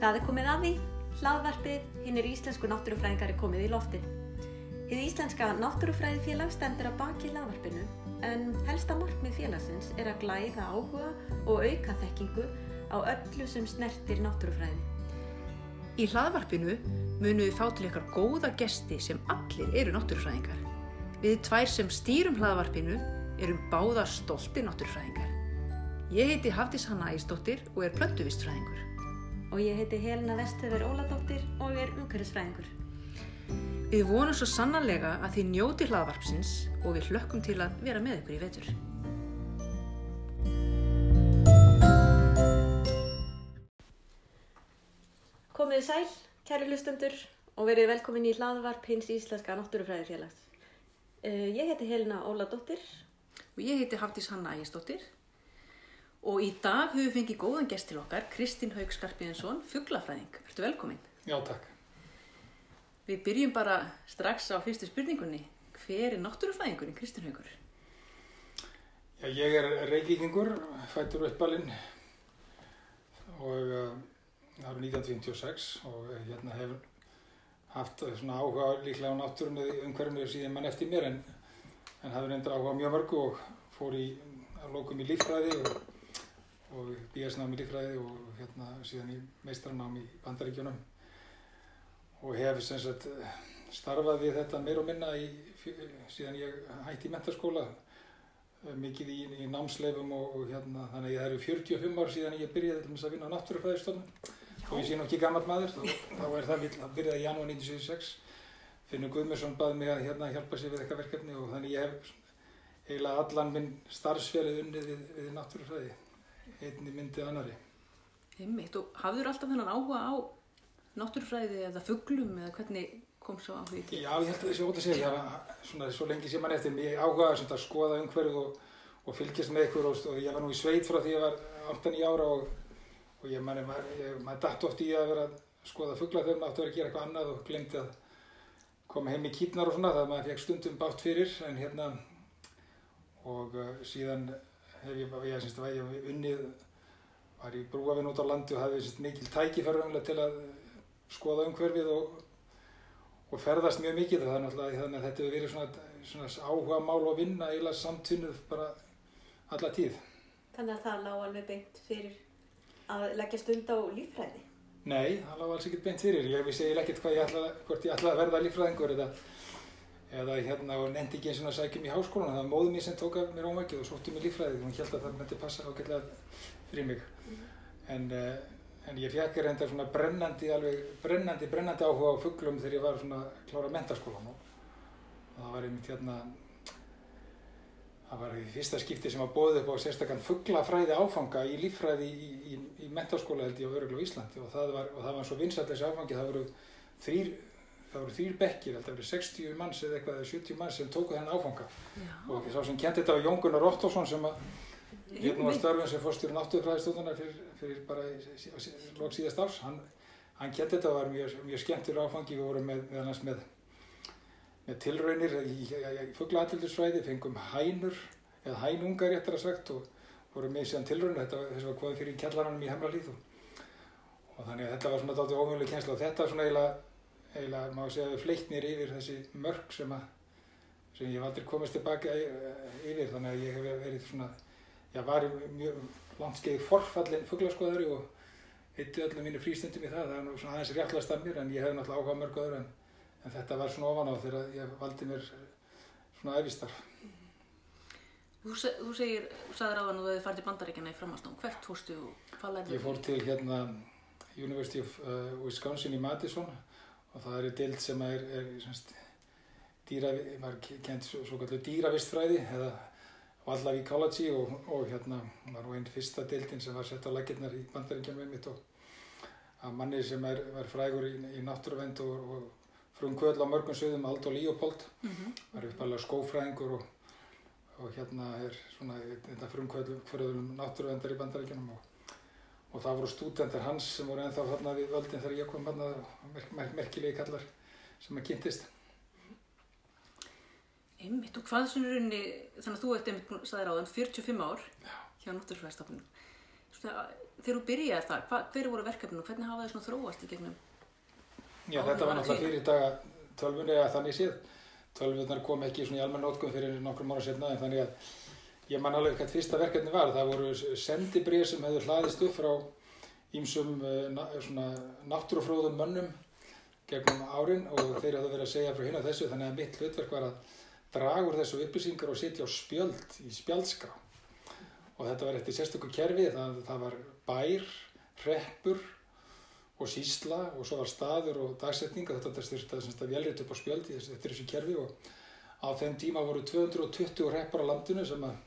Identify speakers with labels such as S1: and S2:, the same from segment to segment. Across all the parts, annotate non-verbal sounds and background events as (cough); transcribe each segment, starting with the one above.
S1: Það er komið að því, hlaðvarpið, hinn er íslensku náttúrufræðingar er komið í loftið. Hið íslenska náttúrufræðifélag stendur að baki hlaðvarpinu en helsta markmið félagsins er að glæða áhuga og auka þekkingu á öllu sem snertir náttúrufræði.
S2: Í hlaðvarpinu munum við fá til ykkar góða gesti sem allir eru náttúrufræðingar. Við tvær sem stýrum hlaðvarpinu erum báðar stolti náttúrufræðingar. Ég heiti Hafdís Hanna Ægisdóttir og er plöntuvistfræðingur.
S1: Og ég heiti Helena Vestöver Óladóttir og er umhverfisfræðingur.
S2: Við vonum svo sannanlega að þið njóti hlaðvarpsins og við hlökkum til að vera með ykkur í vetur.
S1: Komið sæl, kæri hlustendur og verið velkomin í hlaðvarp hins íslenska náttúrufræðifélags. Uh, ég heiti Helena Óladóttir
S2: Og ég heiti Hafdís Hanna Ægisdóttir og í dag höfum við fengið góðan gest til okkar, Kristín Haug Skarpíðinsson, fugglafræðing. Ertu velkomin?
S3: Já, takk.
S2: Við byrjum bara strax á fyrstu spurningunni. Hver er náttúrufræðingurinn Kristín Haugur?
S3: Já, ég er reykvíkingur, fættur uppalinn og það eru 1956 og uh, hérna hefur haft uh, svona áhuga líklega á náttúrunni umhverfinu síðan mann eftir mér en, en hafði reyndar áhuga mjög mörgu og fór í að lókum í líffræði og, og bíasnám í líffræði og hérna síðan í meistranám í bandaríkjunum. Og hef sem sagt starfað við þetta meir og minna í, síðan ég hætti í mentaskóla mikið í, í námsleifum og, og hérna þannig að það eru 45 ár síðan ég byrjaði til að vinna á náttúrufræðistofnun. Og ég sé nú ekki gammal maður þá, þá er það vill að byrjaði í janúar 1976 Finnur Guðmursson baði mig að hérna hjálpa sér við eitthvað verkefni og þannig ég hef eiginlega allan minn starfsferið unnið við, við náttúrufræði einni myndið annari
S2: Einmitt, og hafður alltaf þennan áhuga á náttúrufræði eða fugglum eða hvernig kom svo á því?
S3: Já, ég held að þessi óta að segja, ég, svona svo lengi sem mann eftir, ég áhugaði svona að skoða umhverfið og, og fylgjast með ykkur og, og ég var nú í sveit frá því ég var 8-9 ára og, og ég manni, maður dætt oft í að vera að skoða fuggla þegar maður átti að vera að gera eitthvað annað og glemdi að koma heim í kýtnar og svona, það maður fekk stundum bátt fyrir, en hérna, og uh, síðan hef ég, ég syns að ég unnið, var í brúafinn út á landi og hafði mikil tækifærumlega til að skoða umhverfið og og ferðast mjög mikið er þannig að þetta hefur verið svona, svona áhuga mál og vinna eiginlega samtvinnuð bara alla tíð.
S1: Þannig að það lág alveg beint fyrir að leggja stund á líffræði?
S3: Nei, það lág alls ekkert beint fyrir. Ég vissi ekkert hvað ég ætlaði, hvort ég ætlaði að verða líffræðingur eða, eða hérna og nefndi ekki eins og sækjum í háskólan. Það var móðið mér sem tók af mér ómækið og sótti mér líffræði og hún held að það myndi passa ágætlega fyrir mig. Mm. En, En ég fekk reyndar svona brennandi, alveg brennandi, brennandi áhuga á fugglum þegar ég var svona klára mentaskólan og það var einmitt hérna, það var í fyrsta skipti sem að bóði upp á sérstaklega fugglafræði áfanga í líffræði í, í, í mentaskóla held ég á Öruglu Íslandi og það var, og það var svo vinsall það voru þrýr bekkir, það voru 60 manns eða eitthvað eða 70 manns sem tóku þennan áfanga Já. og sá sem kendi þetta var Jón Gunnar Ottoson sem að Ég nú að starfa sem fórstjóri náttúrufræðistóðunar fyrir, fyrir bara lók síðast árs. Hann, hann kent þetta og var mjög, mjög skemmtilega áfangi. Við vorum með, með, með, með tilraunir í, fugglaatildisfræði, fengum hænur, eða hænungar réttar að sagt og vorum með síðan tilraunir. Þetta var þess að hvað fyrir kjallaranum í Hemralíð. Og þannig að þetta var svona dálítið ómjöguleg kjensla og þetta var svona eiginlega, eiginlega má segja að við fleittnir yfir þessi mörg sem, að, sem ég hef aldrei komist tilbaka yfir. Þannig að ég hef verið svona ég var mjög langt skeið forfallin fugglaskoðari og eitti öllum mínu frístundum í það, það er nú svona aðeins réttlast af mér en ég hef náttúrulega áhuga mörg öðru en, en þetta var svona ofan á þegar ég valdi mér svona æfistarf.
S2: Þú, se, þú segir, þú sagðir áðan að þú hefði farið til bandaríkjana í framhalsnám, hvert fórstu og hvað lærði þú?
S3: Ég fór til hérna University of uh, Wisconsin í Madison og það er deild sem er, er semst, dýra, var kent svo, svo kallu dýravistfræði eða Wildlife Ecology og, og hérna var einn fyrsta deildin sem var sett á laginnar í bandaríkjum með mitt og að manni sem er, var frægur í, í náttúruvend og, og frumkvöld á mörgum sögðum Aldo Leopold mm -hmm. var uppalega skófræðingur og, og hérna er svona þetta frumkvöld fyrir náttúruvendar í bandaríkjunum og það voru stúdentar hans sem voru ennþá þarna við völdin þegar ég kom þarna merk, merk, merkilegi kallar sem að kynntist
S2: Einmitt og hvað svona rauninni, þannig að þú ert einmitt, sagðið ráðan, 45 ár Já. hjá Náttúrufræðstofnun. svona, þegar þú byrjaði það, hver voru verkefninu, hvernig hafa þau svona þróast í gegnum?
S3: Já, þetta var náttúrulega fyrir daga tölvunni eða þannig séð. Tölvunar kom ekki svona í almenn nótgum fyrir nokkrum ára setna en þannig að ég man alveg hvað fyrsta verkefni var. Það voru sendibrið sem hefur hlaðist upp frá ímsum svona náttúrufróðum mönnum gegnum árin og þeir hafði verið að segja frá hérna þessu. Þannig að mitt hlutverk var að draga úr þessu upplýsingar og setja á spjöld í spjaldskrá. Og þetta var eftir sérstökur kerfi. Það, það var bær, reppur og sísla og svo var staður og dagsetning og þetta styrst að velrið upp á spjöld eftir þessu kerfi. Og á þeim tíma voru 220 reppar á landinu sem að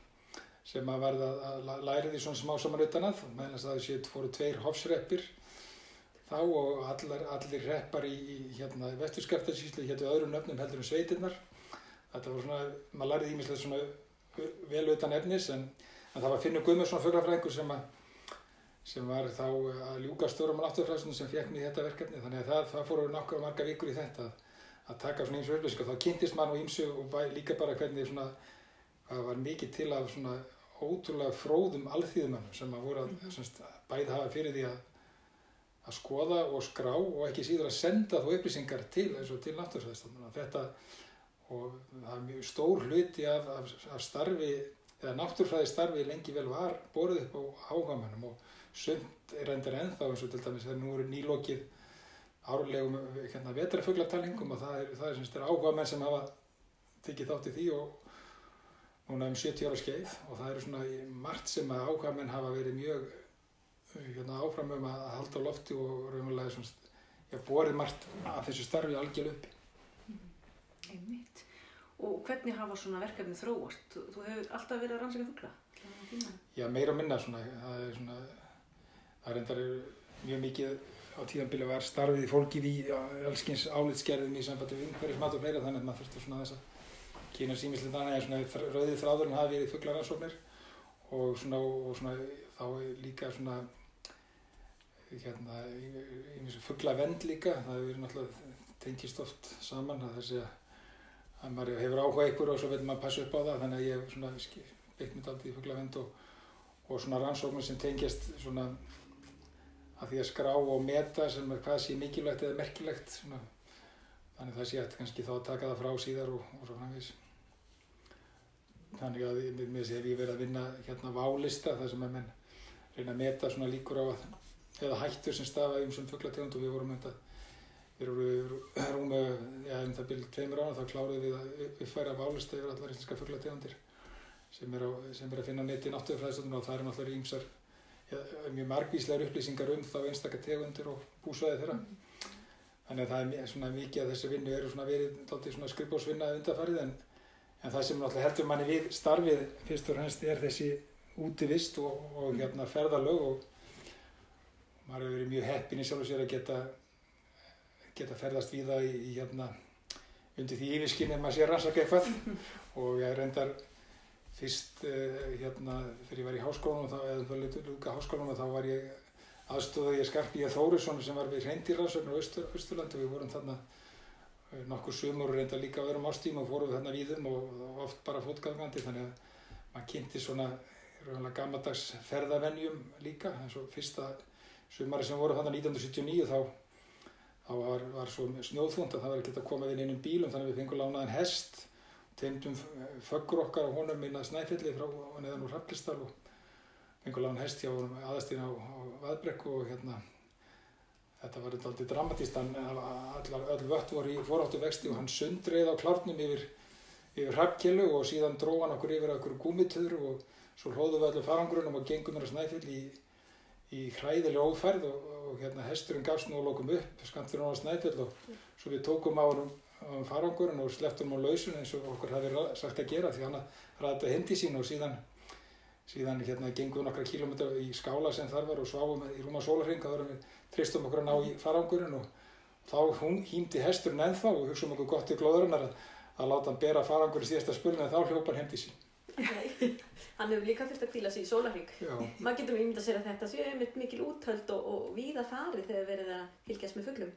S3: sem að verða að læra því svona smá saman utan að meðan það sétt fóru tveir hofsreppir þá og allir, allir reppar í, í hérna vesturskaftarsíslu héttu öðrum nöfnum heldur um sveitirnar. Þetta voru svona, maður lærið ímislega svona vel utan efnis en, en það var Finnur Guðmundsson fuglafræðingur sem að sem var þá að ljúka stórum á náttúrfræðstunum sem fekk mér þetta verkefni. Þannig að það, það fóru nokkuð marga vikur í þetta að, að taka svona ímsu upplýsing og þá kynntist mann og ímsu og bæ, líka bara hvernig svona það var mikið til af svona ótrúlega fróðum alþýðumannum sem að voru að semst, bæði hafa fyrir því að að skoða og skrá og ekki síður að senda þú upplýsingar til eins og til náttúrfræðstunum þetta og það er mjög stór hluti af, af, af starfi eða náttúrfræði starfi lengi vel var borðið upp á áhagamannum og sumt er endur ennþá eins og til dæmis þegar nú eru nýlokið árlegum hérna, vetrafuglatalingum og það er, það er, er áhuga menn sem hafa tekið þátt í því og núna um 70 ára skeið og það eru svona margt sem að menn hafa verið mjög hérna, áfram um að halda á lofti og raunverulega svona, já, borið margt að þessu starfi algjör upp.
S2: Einmitt. Og hvernig hafa svona verkefni þróast? Þú, þú hefur alltaf verið að rannsaka fugla?
S3: Já, meira og minna svona, það er svona, það er endar mjög mikið á tíðanbili var starfið í fólkið í allskins álitskerðum í sambandi við umhverjum mat og fleira þannig að maður þurfti svona þess að kynna símislega þannig að rauðið þráðurinn hafi verið fugglarrannsóknir og svona, og svona þá líka svona hérna, fugglavend líka, það hefur verið náttúrulega tengist oft saman að þessi að maður hefur áhuga ykkur og svo vil maður passa upp á það þannig að ég hef svona beitt mér aldrei í fugglavend og, og svona rannsóknir sem tengjast svona að því að skrá og meta sem er hvað sé mikilvægt eða merkilegt svona. þannig það sé eftir kannski þá að taka það frá síðar og, og svo framvegis þannig að með þess að ég verið að vinna hérna válista þar sem að menn reyna að meta svona líkur á að eða hættur sem stafa um sem fugglategund og við vorum þetta við vorum rúmu, já um það byrjum tveimur ára þá kláruðum við að uppfæra válista yfir allar íslenska fugglategundir sem er, á, sem er að finna neti í náttúrufræðistöndunum og það er náttúrulega ímsar mjög margvíslegar upplýsingar um þá einstakar tegundir og búsvæði þeirra. Þannig að það er svona mikið að þessi vinnu eru svona verið svona skrifbósvinna undarfarið en, en það sem náttúrulega heldur manni við starfið fyrst og hennst er þessi útivist og, og hérna ferðalög og maður hefur verið mjög heppin í sjálf og sér að geta, geta ferðast við það í, í hérna undir því yfirskinni að maður sé rannsaka eitthvað. (laughs) Og ég reyndar fyrst uh, hérna þegar ég var í háskólanum þá, eða það leitur lúka háskólanum þá var ég aðstóðið ég skarp í að Þórisson sem var við hreindirrannsögn á Östur, Östurlandi og við vorum þarna nokkur sumur reynda líka á öðrum ástíma og fórum þarna víðum og, og oft bara fótgangandi þannig að maður kynnti svona gammaldags ferðavennjum líka. Eins og fyrsta sumari sem voru þarna 1979 þá, þá var, var svo snjóðfúnd að það var ekki að koma við inn í bílum þannig að við fengum lánaðan hest tegndum föggur okkar á honum inn að Snæfelli frá neðan úr Hraflistal og fengur lágan hest hjá aðastíðin á, á Vaðbrekku og hérna þetta var eitthvað aldrei dramatíst hann öll vött voru í foráttu vexti og hann sundreið á klárnum yfir yfir Hrafkjölu og síðan dróð hann okkur yfir okkur gúmitöður og svo hlóðum við allir farangurunum og gengum mér að Snæfelli í, í hræðilega ófærð og, og hérna hesturinn gafst nú og lókum upp skamtur hann á Snæfell og svo við tókum á hann um farangurinn og sleftum á lausun eins og okkur hafi sagt að gera því hann ræði hindi sín og síðan síðan hérna gengum við nokkra kílometra í skála sem þar var og sváum í rúma við tristum okkur að ná í farangurinn og þá hún hýmdi hesturinn ennþá og hugsaum okkur gott í glóðurinnar að, að láta hann bera farangurinn síðasta spurning en þá hljópa hann hindi sín (laughs)
S1: Hann hefur líka fyrst að kvíla sér í sólarring. Maður getur myndið að segja að þetta séu einmitt mikil úthöld og, og víða farið þegar verið að fylgjast með fugglum.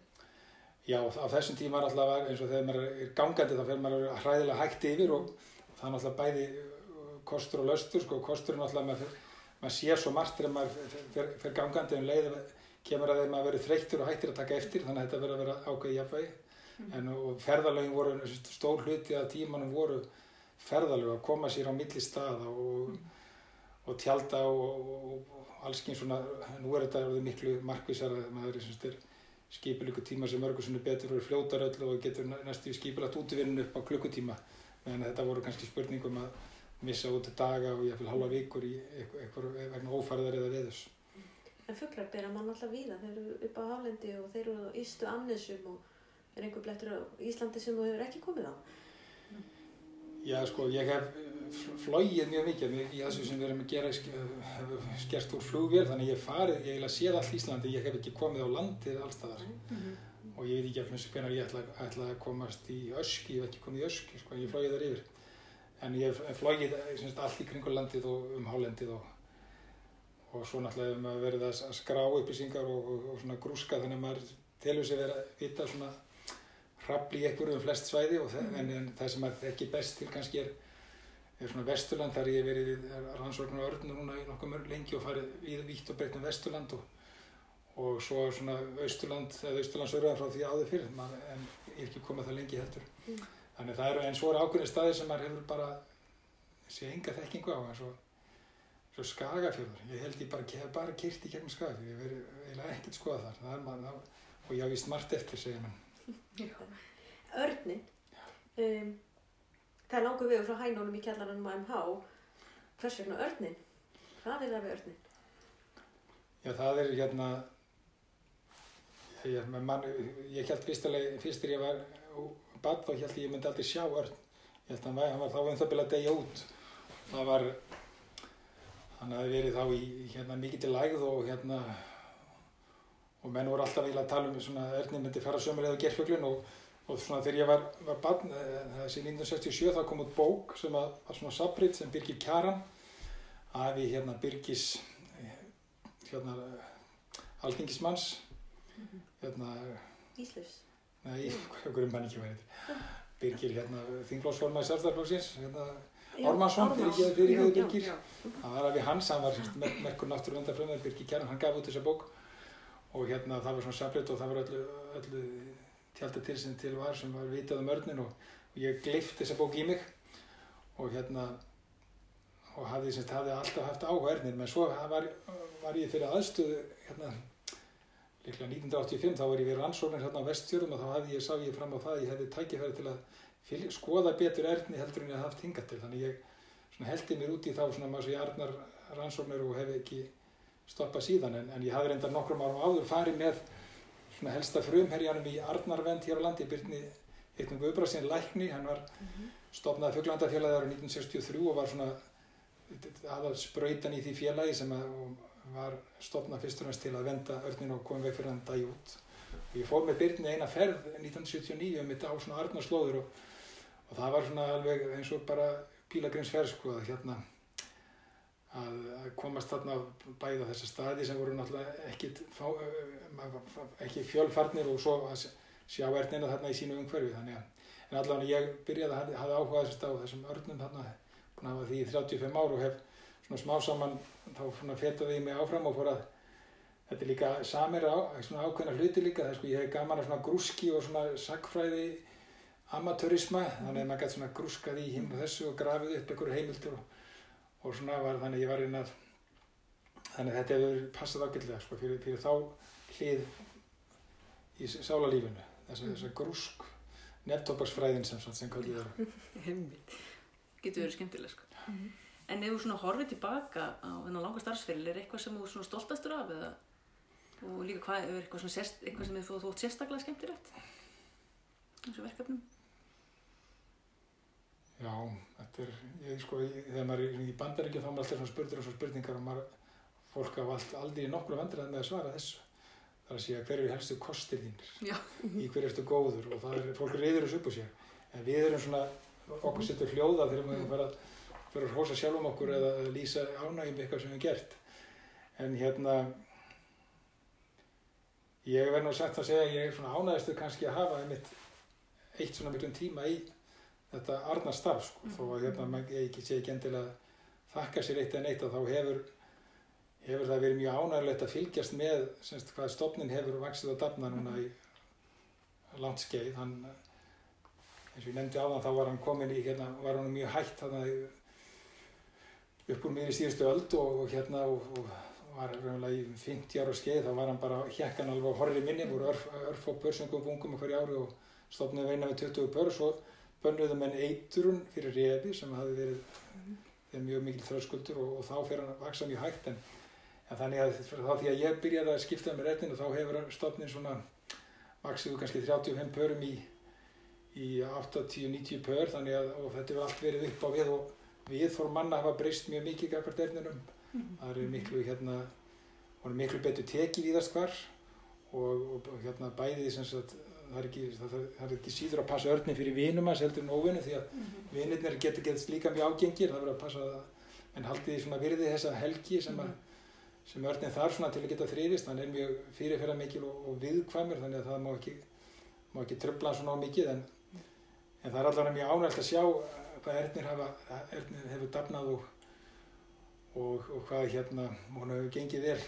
S3: Já, á þessum tíma er alltaf eins og þegar maður er gangandi þá fyrir maður hræðilega hægt yfir og það er alltaf bæði kostur og löstur sko, kosturinn alltaf maður, maður sér svo margt þegar maður fer, fer, fer gangandi um leið kemur að þeim að vera þreyttur og hættir að taka eftir þannig að þetta verður að vera ákveði jafnvægi. En og ferðalögin voru stór hluti að tímanum voru ferðalög að koma sér á milli staða og, og tjálta og, og, og alls kyn svona nú er þetta orðið miklu markvísar að maður er, skipilíku tíma sem örgursunni betur og fljótar öll og getur næstu skipilagt útvinnun upp á klukkutíma. Meðan þetta voru kannski spurningum að missa út daga og ég fylg halva vikur í eitthvað vegna ófærðar eða veðus.
S1: En fugglar bera mann alltaf víða, þeir eru upp á haflendi og þeir eru á Ístu Amnesum og er einhver blettur á Íslandi sem þú hefur ekki komið á?
S3: Já, sko, ég hef flóið mjög mikið í þessu sem við erum að gera skerst úr flugvél, þannig ég farið, ég hef séð allt Íslandi, ég hef ekki komið á landið allstaðar mm -hmm. og ég veit ekki alveg hvernig ég ætla, ætla að komast í Öski, ég hef ekki komið í Öski, sko, ég flóið þar yfir. En ég hef flóið allt í kringu landið og um hálendið og, og svo náttúrulega hefur maður verið að skrá upplýsingar og, og, og svona grúska þannig að maður telur sig verið að vita svona hrafli í einhverjum flest svæði og það, -hmm. en, en það sem maður ekki best til kannski er er svona Vesturland, þar ég verið við rannsóknar og örnur núna í nokkuð mörg lengi og farið við vítt og breytt um Vesturland og, og svo svona Austurland eða Austurlandsörðar frá því áður fyrir man, en ég er ekki komið það lengi heldur mm. þannig það eru eins og ákveðin staðir sem maður hefur bara sé enga þekkingu á eins og svo skagafjörður, ég held ég bara hef bara kyrt í gegnum skagafjörður, ég verið eiginlega ekkert skoða þar, það er maður og ég hafi vist margt eftir, segja mann (laughs)
S1: Örnin um, Það er langur við frá hænónum í kjallarannum á MH. Hvers vegna örnin? Hvað er það við örnin?
S3: Já, það er hérna, ég, man, ég held fyrstulega, fyrstur ég var bad þá held ég ég myndi aldrei sjá örn. Ég held að hann var, hann var þá um það byrjað að degja út. Það var, hann hafi verið þá í hérna mikið til lægð og hérna, og menn voru alltaf vilja að tala um svona örnin myndi fara sömulega á gerfuglun og og svona þegar ég var, var barn, þessi 1967 þá kom út bók sem að, var svona sabrit sem Birgir Kjaran afi hérna Birgis hérna alþingismanns hérna
S1: Íslus
S3: Nei, (laughs) hverjum mann ekki verið Birgir hérna þinglósformaði Sældarflóksins hérna Ormansson fyrir fyrir Birgir. það var afi hans, hann var merkur náttúruvendarfröndar Birgir Kjaran, hann gaf út þessa bók. Og hérna það var svona sabrit og það var öllu, öllu tjálta til sem til var sem var vitað um örnin og, og ég gleift þessa bók í mig. Og hérna og hafði, semst, hafði alltaf haft áhuga örnir menn svo var, var ég fyrir aðstöðu hérna líklega 1985 þá var ég við rannsóknir hérna á vestfjörðum og þá hafði ég, sá ég fram á það ég hefði tækifæri til að skoða betur örni heldur en ég hafði haft hingað til þannig ég heldi mér út í þá svona maður sem ég arnar rannsóknir og hef ekki stoppað síðan en, en ég hafði reyndar nokkrum árum áður farið með svona helsta frumherjanum í Arnarvend hér á landi, Byrni Eitnum Guðbrásin Lækni, hann var mm -hmm. stopnað fugglandafélagi ára 1963 og var svona aðal spröytan í því félagi sem var stopnað fyrst og næst til að venda örnin og komið veg fyrir hann dag út. Og ég fór með Byrni eina ferð 1979 um þetta á svona Arnarslóður og, og það var svona alveg eins og bara pílagrimsferð sko að hérna að komast þarna bæða þessa staði sem voru náttúrulega ekki, ekki fjölfarnir og svo að sjá erðnina þarna í sínu umhverfi. Þannig að en allavega ég byrjaði að hafa áhuga þessast á þessum örnum þarna búin að hafa því í 35 ár og hef svona smá saman þá fetaði ég mig áfram og fór að þetta er líka samir á, svona ákveðna hluti líka það er sko ég hef gaman að svona grúski og svona sagfræði amatörisma þannig að maður gæti svona grúskað í hinn og þessu og grafið upp einhverju heimildur og og svona var þannig ég var inn að þannig að þetta hefur passað ágætlega sko, fyrir, fyrir þá hlið í sálarlífinu þess að þess að grúsk nefntopaksfræðin sem, sem kallið er. (laughs)
S2: Getur verið skemmtileg sko. mm -hmm. en ef þú svona horfið tilbaka á þennan langa starfsfélil er eitthvað sem þú svona stoltastur af eða og líka hvað er eitthvað, sérst, eitthvað sem þú þótt sérstaklega skemmtilegt? Þessu verkefnum
S3: Já, þetta er, ég sko, þegar maður er í bandaríkja þá maður alltaf svona spurður og svona spurningar og maður, fólk hafa aldrei nokkru vandræð með að svara þessu. Það er að segja hver eru helstu kostir þínir, Já. í hver erstu góður og það er, fólk reyður þessu upp á sér. En við erum svona, okkur setur hljóða þegar maður fara að, fara að hósa sjálf um okkur eða að lýsa ánægjum eitthvað sem við hefum gert. En hérna, ég verð nú sagt að segja ég er svona ánægðistu þetta arnar starf sko, mm -hmm. þó að hérna, ég ekki sé ekki endilega þakka sér eitt en eitt að þá hefur hefur það verið mjög ánægilegt að fylgjast með semst, hvað stofnin hefur vaksið og dafna núna í langt skeið. Hann, eins og ég nefndi á þann, þá var hann komin í, hérna, var hann mjög hægt þannig upp úr mér í síðustu öld og, og hérna og, og var raunlega í 50 ára skeið, þá var hann bara hjekkan alveg á horri minni, voru örf, örf og börsungum bungum hverju ári og stofnið veina með 20 bör og bönnuðu menn eiturun fyrir refi sem hafi verið þeim mjög mikil þröskuldur og, og þá fyrir hann að vaksa mjög hægt en, en þannig að þá því að ég byrjaði að skipta með réttinu þá hefur stofnin svona vaksið kannski 35 pörum í, í 80-90 pör þannig að þetta hefur allt verið upp á við og við fór manna hafa breyst mjög mikið gafart erninum mm -hmm. það er miklu hérna miklu betur tekið í þess hvar og, og hérna bæðið sem sagt það er, ekki, það, það er ekki síður að passa örnir fyrir vinum hans heldur en óvinni því að mm -hmm. vinirnir getur getist líka mjög ágengir það verður að passa að en haldi því virði þessa helgi sem, að, sem örnir þarf til að geta þrýðist hann er mjög fyrirferða mikil og, og viðkvæmur þannig að það má ekki, má ekki tröfla svona á mikið en, en það er allavega mjög ánægt að sjá hvað örnir, hafa, örnir hefur dafnað og, og, og hvað hérna hún hefur gengið vel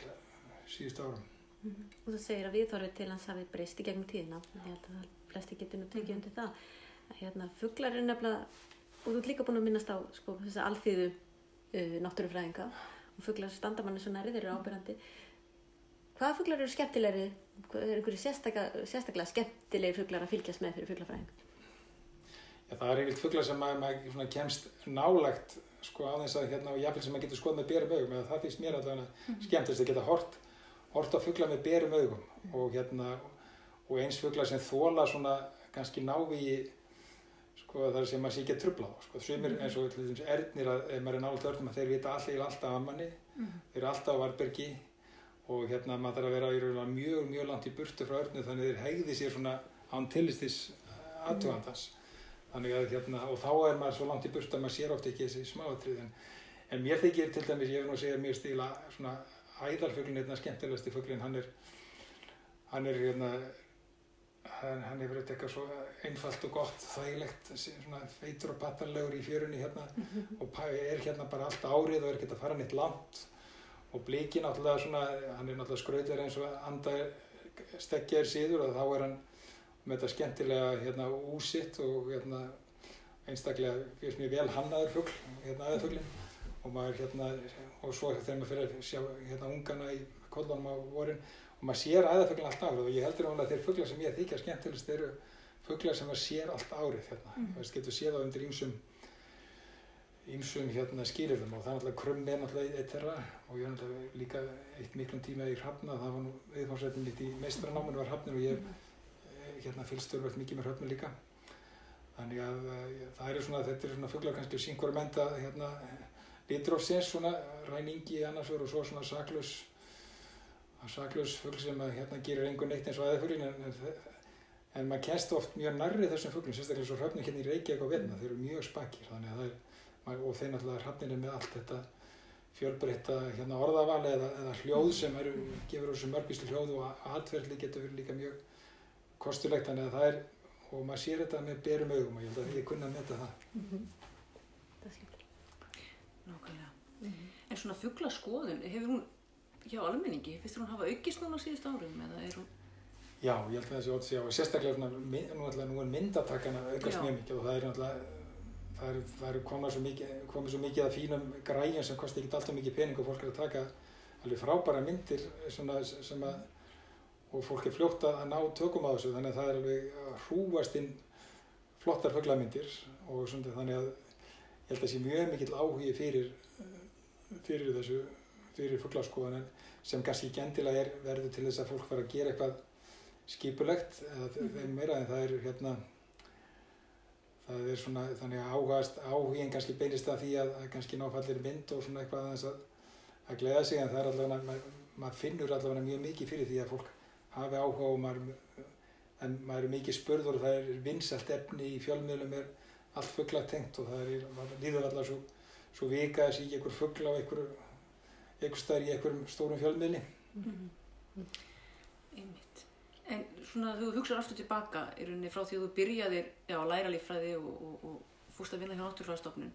S3: síðust árum
S1: Mm -hmm. og þú segir að viðhorfið til hans hafi breyst í gegnum tíðina ég held að flesti getur nú tekið mm -hmm. undir það að hérna fugglar er nefnilega og þú ert líka búin að minnast á sko, þessa alþýðu uh, náttúrufræðinga og fugglar standamanni svo nærið eru ábyrgandi hvaða fugglar eru skemmtilegri? Er einhverju sérstaklega, sérstaklega skemmtilegir fugglar að fylgjast með fyrir fugglafræðing
S3: Já það er einhvert fugglar sem maður, maður kemst nálagt sko á þess að hérna og jáfnveg sem maður getur skoð með bérum augum eða það finnst mér allavega mm -hmm. skemmtilegt að geta hort horta fuggla með berum augum og, hérna, og eins fuggla sem þóla svona kannski návi sko, þar sem maður sé ekki að trubla þá sko. svimir eins og erðnir að ef maður er nálega örnum að þeir vita alltaf, alltaf af manni mm. þeir eru alltaf á varbergi og hérna maður þarf að vera mjög, mjög langt í burtu frá örnum þannig þeir hegði sér svona án tillistis aðtugandans þannig að hérna og þá er maður svo langt í burtu að maður sér oft ekki þessi smáatrið en, en mér þykir til dæmis, ég er nú að segja mér stíla svona æðarfuglin hérna skemmtilegasti fuglin hann er hann er hérna hann, hann hefur eitthvað svo einfalt og gott þægilegt svona feitur og patallegur í fjörunni hérna. -hmm. og er hérna bara allt árið og er ekki að fara nýtt langt. Og blíkin náttúrulega svona hann er náttúrulega skröðlega eins og anda steggjar síður og þá er hann með þetta skemmtilega hérna úsitt og hérna einstaklega fyrst mjög vel hannaður fugl hérna aðeðfuglin og maður hérna og svo þegar maður fyrir að sjá hérna ungana í kollunum á vorin og maður sér æðaföglun allt árið og ég heldur náttúrulega að þeir fugglar sem ég þykja skemmtilegst eru fugglar sem maður sér allt árið hérna, mm. það getur séð á undir ímsum ímsum hérna skýrifum og það er náttúrulega krummi er náttúrulega eitt þeirra og ég er náttúrulega líka eitt miklum tíma í Hrafna, það var nú viðfársveitin litt í meistranáminu var Hrafnir og ég mm. hérna fylgstörvöld mikið með Hrafnir líka þannig að það eru svona, þetta er svona fugglar kannski synkurmenta hérna Litrófsins svona ræningi annars vegar og svo svona saklaus saklaus fugl sem að hérna gerir einhvern neitt eins og aðeins en, en, maður kennst oft mjög nærrið þessum fuglum sérstaklega svo hrafnir hérna í Reykjavík og Vedna þeir eru mjög spakir er og þeir náttúrulega hrafnir er með allt þetta fjölbreytta hérna orðavali eða, eða hljóð sem eru, gefur þessu mörgvíslu hljóð og aðverðli getur verið líka mjög kostulegt þannig að það er og maður sér þetta með berum augum og ég held að ég kunna að metta það mm -hmm.
S2: Nákvæmlega. Mm En svona fugglaskoðun, hefur hún hjá almenningi, finnst hún hafa aukist núna síðust árum eða er hún?
S3: Já, ég held að það sé ótt að segja og sérstaklega nú, er myndatakana aukast mjög mikið og það er náttúrulega, það er, það er komið svo mikið, komið svo mikið að fínum græjum sem kosti ekki alltaf mikið pening og fólk er að taka alveg frábæra myndir svona sem að, og fólk er fljótt að ná tökum á þessu. Þannig að það er alveg hrúast inn flottar fugglamyndir og svona þannig að ég held að það sé mjög mikill áhugi fyrir, fyrir þessu, fyrir fugglaskoðan sem kannski ekki endilega er verður til þess að fólk fara að gera eitthvað skipulegt eða mm -hmm. meira en það er hérna það er svona þannig að áhugast áhugin kannski beinist að því að, að kannski náfallir mynd og svona eitthvað að, að gleda sig en það er allavega maður, maður finnur allavega mjög mikið fyrir því að fólk hafi áhuga og maður en maður er mikið spörður og það er vinsalt efni í fjölmiðlum er allt fugglatengt og það er, líður alltaf svo, svo vika þessi í einhver fuggla á einhver, einhver staðar í einhverjum stórum fjölmiðli. Mm -hmm.
S2: Einmitt. En svona þú hugsaður aftur tilbaka í rauninni frá því að þú byrjaðir já, að læra líffræði og, og, og fúst að vinna hjá náttúrfræðastofnun.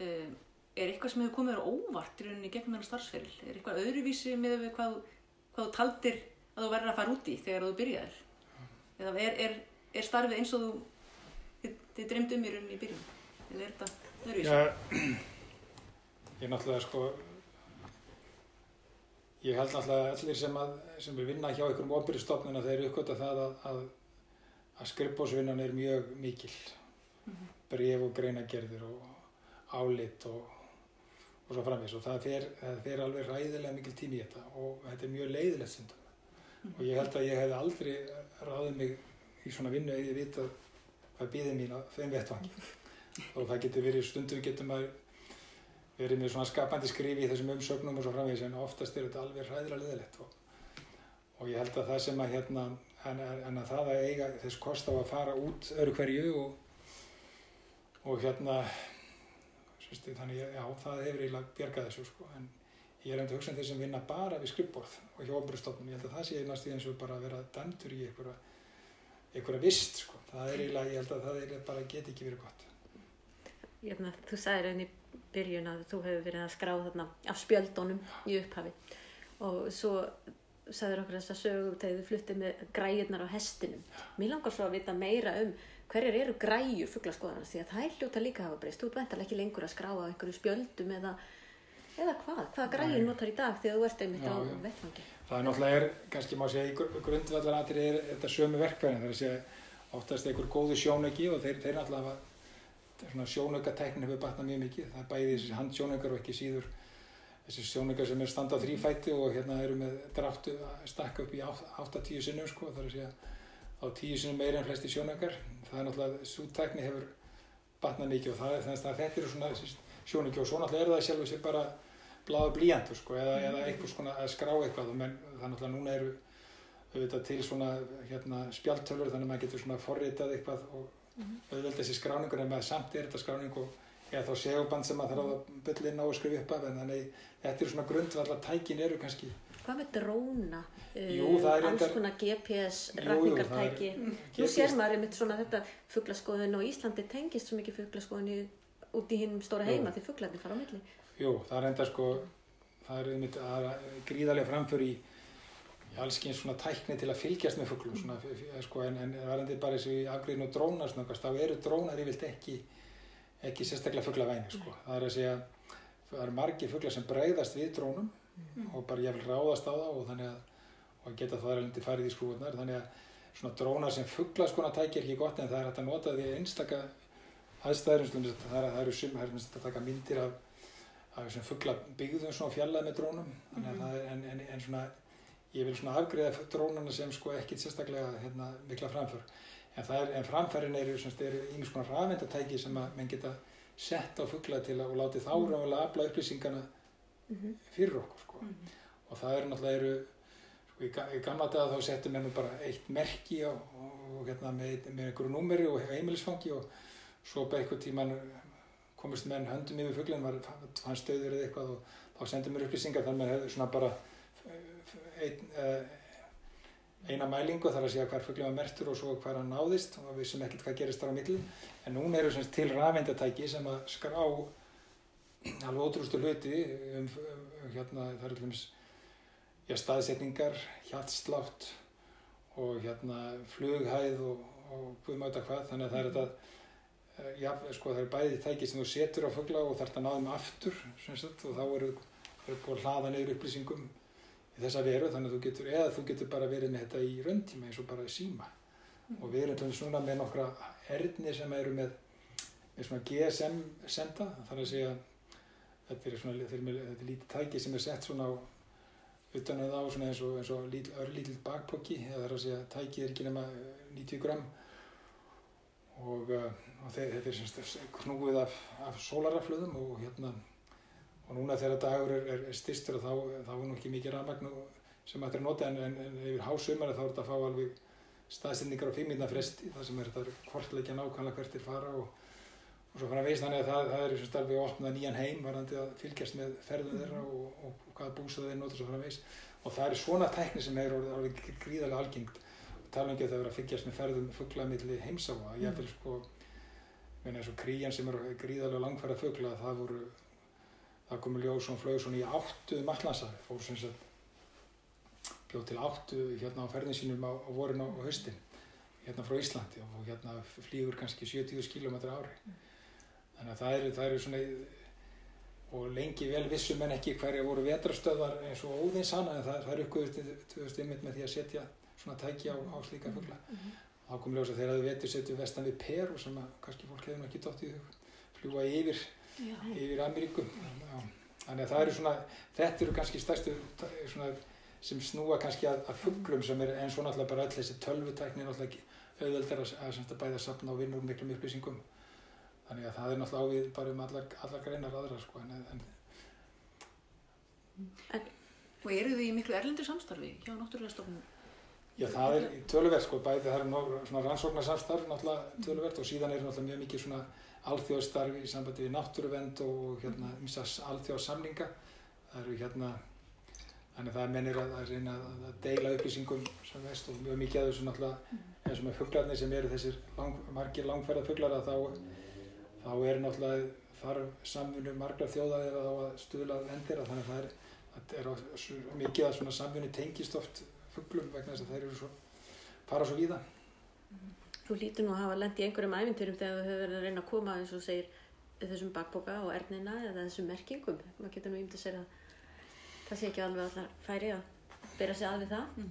S2: Um, er eitthvað sem hefur komið þér á óvart í rauninni gegnum þennan starfsferil? Er eitthvað öðruvísi með hvað, hvað þú taldir að þú verður að fara út í þegar þú byrjaðir? Eða er, er, er starfið eins og þú þið, þið dreymdu um í rauninni í byrjun? Eða er þetta öðruvísi?
S3: Já, (clears throat) ég náttúrulega sko, ég held náttúrulega allir sem, að, sem er vinna hjá einhverjum ofbyrjastofnuna þeir uppgöta það að, að, að skrifbósvinnan er mjög mikil. Bref og greinagerðir og álit og, og svo framvís og það fer, það fer alveg ræðilega mikil tími í þetta og þetta er mjög leiðilegt stundum. Og ég held að ég hef aldrei ráðið mig í svona vinnu eða ég vita hvað býðið mín á þeim vettvangi og það getur verið stundum getur maður verið svona skapandi skrifi í þessum umsögnum og svo framvegis en oftast er þetta alveg hræðilega leðilegt og, og ég held að það sem að hérna en, en að það að eiga þess kost á að fara út öru hverju og, og hérna sérstu, þannig já það hefur eiginlega bjargað þessu sko en ég er hefði hugsað um þeir sem vinna bara við skrippborð og hjá ofnbjörnstofnun ég held að það sé næstu eins og bara að vera dæmtur í einhverja, einhverja vist sko. Það er eiginlega, ég held að það er bara get ekki verið gott.
S1: Hérna, þú sagðir enn í byrjun að þú hefur verið að skrá þarna af spjöldunum í upphafi og svo sagðir okkur þess að sögum þegar þið fluttið með græjurnar á hestinum. Mér langar svo að vita meira um hverjir eru græjur fugglaskoðarnas því að það er hljóta líka að hafa breyst. Þú vendalega ekki lengur að skrá á einhverju spjöldum eða, eða hvað? Hvaða græjur notar í dag þegar þú ert einmitt
S3: Já,
S1: á
S3: já.
S1: vettfangi?
S3: Það er náttúrulega, er, kannski má segja, í grundvallaratrið er þetta sömu verkvæðin, það er að segja oftast einhver góðu sjónauki og þeir, þeir náttúrulega svona sjónaukateknin hefur batnað mjög mikið, það er bæði þessi handsjónaukar og ekki síður þessi sjónaukar sem er standa á þrýfæti og hérna eru með dráttu að stakka upp í 8-10 sinnum sko, það er að segja á 10 sinnum meira en flesti sjónaukar, það er náttúrulega, svo tekni hefur batnað mikið og það er þannig að þetta eru svona sjónauki og svo náttúrulega er það sjálf sér bara bláðu blíjantur sko, eða, eða eitthvað svona að skrá eitthvað og menn, er náttúrulega núna eru auðvitað til svona hérna, spjaltölur þannig að maður getur svona forritað eitthvað og auðvitað þessi skráningur en maður samt er þetta skráning og eða þá seguband sem maður þarf að bylla inn á og skrifa upp af en þannig þetta eru svona grundvallar tækin eru kannski
S1: Hvað með dróna?
S3: Jú, það er
S1: Alls
S3: reyndar-
S1: konar GPS,
S3: Jú, jú, er-
S1: Nú sér maður einmitt svona þetta fugglaskoðun og Íslandi tengist svo mikið fugglaskoðun út í hinnum stóra
S3: Jú.
S1: heima því fugglarnir fara á milli.
S3: Jú, það er enda sko einmitt er gríðarlega framför í í alls kyn svona tækni til að fylgjast með fuglum svona, sko, en, en varandi bara þessu afgriðin og drónar snöggast, þá eru drónar yfirlt ekki ekki sérstaklega fuglavæni sko. það er að segja, það eru margir fuglar sem bregðast við drónum og bara vil ráðast á það og þannig að og geta það alveg farið í skrúfurnar. Þannig að svona drónar sem fugglaskona tækir ekki gott en það er hægt að nota því einstaka aðstæður eins og dæmis að það er- eru sum, það er að taka myndir af af þessum fuggla byggðum svona fjallað með drónum. Þannig að það er en, en, en svona ég vil svona afgriða drónana sem sko ekkit sérstaklega hérna, mikla framför. En, er, en framfærin eru, eru einhvers konar rafendatæki sem að menn geta sett á fuggla til að og láti þá ráðulega afla upplýsingana fyrir okkur sko. og það eru náttúrulega eru sko, í, ga- í gamla daga þá settum menn bara eitt merki og, og hérna, með, með einhverju númeri og heimilisfangi og svo bara einhver tíman komist menn höndum yfir fuglinn var fann stöður eða eitthvað og þá sendum mér upplýsingar þannig að maður hefði svona bara ein, eh, eina mælingu þar að segja hvar fuglinn var mertur og svo hvar hann náðist. Og við sem ekkert hvað gerist þar á milli. En núna eru sem sagt til rafendatæki sem að skrá alveg ótrústu hluti um, um hérna það eru til dæmis já, staðsetningar, hjartslátt og hérna flughæð og, og guðmáta hvað. Þannig að það er þetta eh, já, sko það er bæði tæki sem þú setur á fugla og þarf að náða þeim aftur sagt, og þá eru er búið að hlaða niður upplýsingum þessa veru þannig að þú getur, eða þú getur bara verið með þetta í rauntíma eins og bara síma. Og við erum dæmis núna með nokkra erðni sem eru með, með svona GSM senda þar að segja þetta er svona þetta er, lítið tæki sem er sett svona á utan að þá svona eins og, eins og lítil, örlítill bakpokki eða er að segja tækið er ekki nema eh, 90 gram og, uh, og þe- þetta er semst knúið af, af sólaraflöðum og hérna og núna þegar dagur er, er, styrstur þá, þá er nú ekki mikið rafmagn og- sem hægt er að nota en, en, en yfir hásumari þá er þetta að fá alveg staðsendingar á fimmina fresti það sem er þetta kortleikja nákvæmlega hvert er fara og, og svo fara að veist þannig að það, það er sem alveg að opna nýjan heim varandi að fylgjast með ferðum þeirra og, og, og hvaða búsað þeir nota svo fara að veist og það er svona tækni sem er orðið alveg gríðarlega algengt. Og tala ekki að það vera að fylgjast með ferðum fugla milli heimsáa, mm. ég vil sko meina eins og krían sem er gríðarlega langfæra fugla það voru það komur ljós og flög svona í áttu um allansari, fór sem sagt bjóð til áttu hérna á ferðin sínum á, á vorin og höstin hérna frá Íslandi og hérna flýgur kannski 70 km ári. Þannig að það eru, það eru svona og lengi vel vissum en ekki hverja voru vetrastöðar eins og óðins hana en það, það er uppgöðust ymmit með því að setja svona tæki á, á slíka fuggla mm -hmm. þá kom ljósa þegar þau vetur setju vestan við Peru sem að kannski fólk hefur ekki dótt í þau fljúa yfir Já. yfir Ameríkum þannig að það eru svona þetta eru kannski stærstu svona, sem snúa kannski að, að fugglum sem er eins og náttúrulega bara öll þessi tölvutækni náttúrulega auðveldar að, að, að bæða sapna og vinna úr miklum upplýsingum þannig að það er náttúrulega ávið bara um allar, allar greinar aðra sko en, en...
S2: En, og eru þið í miklu erlendur samstarfi hjá náttúrulega stofnum?
S3: Já það er tölverð sko bæði það er rannsóknarsamstarf náttúrulega tölverð og síðan er náttúrulega mjög mikið svona alþjóðstarfi í sambandi við náttúruvend og hérna alþjóðsamlinga það eru hérna þannig að það er mennir að, að reyna að deila upplýsingum sem veist og mjög mikið að þessu náttúrulega eins og með fugglarnir sem eru þessir lang, margir langferða fugglar að þá þá er náttúrulega þarf samfunnu margra þjóðaðir að, að stuðla vendir þannig að það er, að er mikið að svona samfunni tengist oft fugglum vegna þess að þeir eru svo fara svo víða.
S1: Þú lítur nú að hafa lendið í einhverjum æfintyrum þegar þú hefur verið að reyna að koma eins og segir þessum bakboka og ernina eða þessum merkingum. Maður getur nú ímd að segja að það sé ekki alveg allar færi að byrja sig að við það. Mm.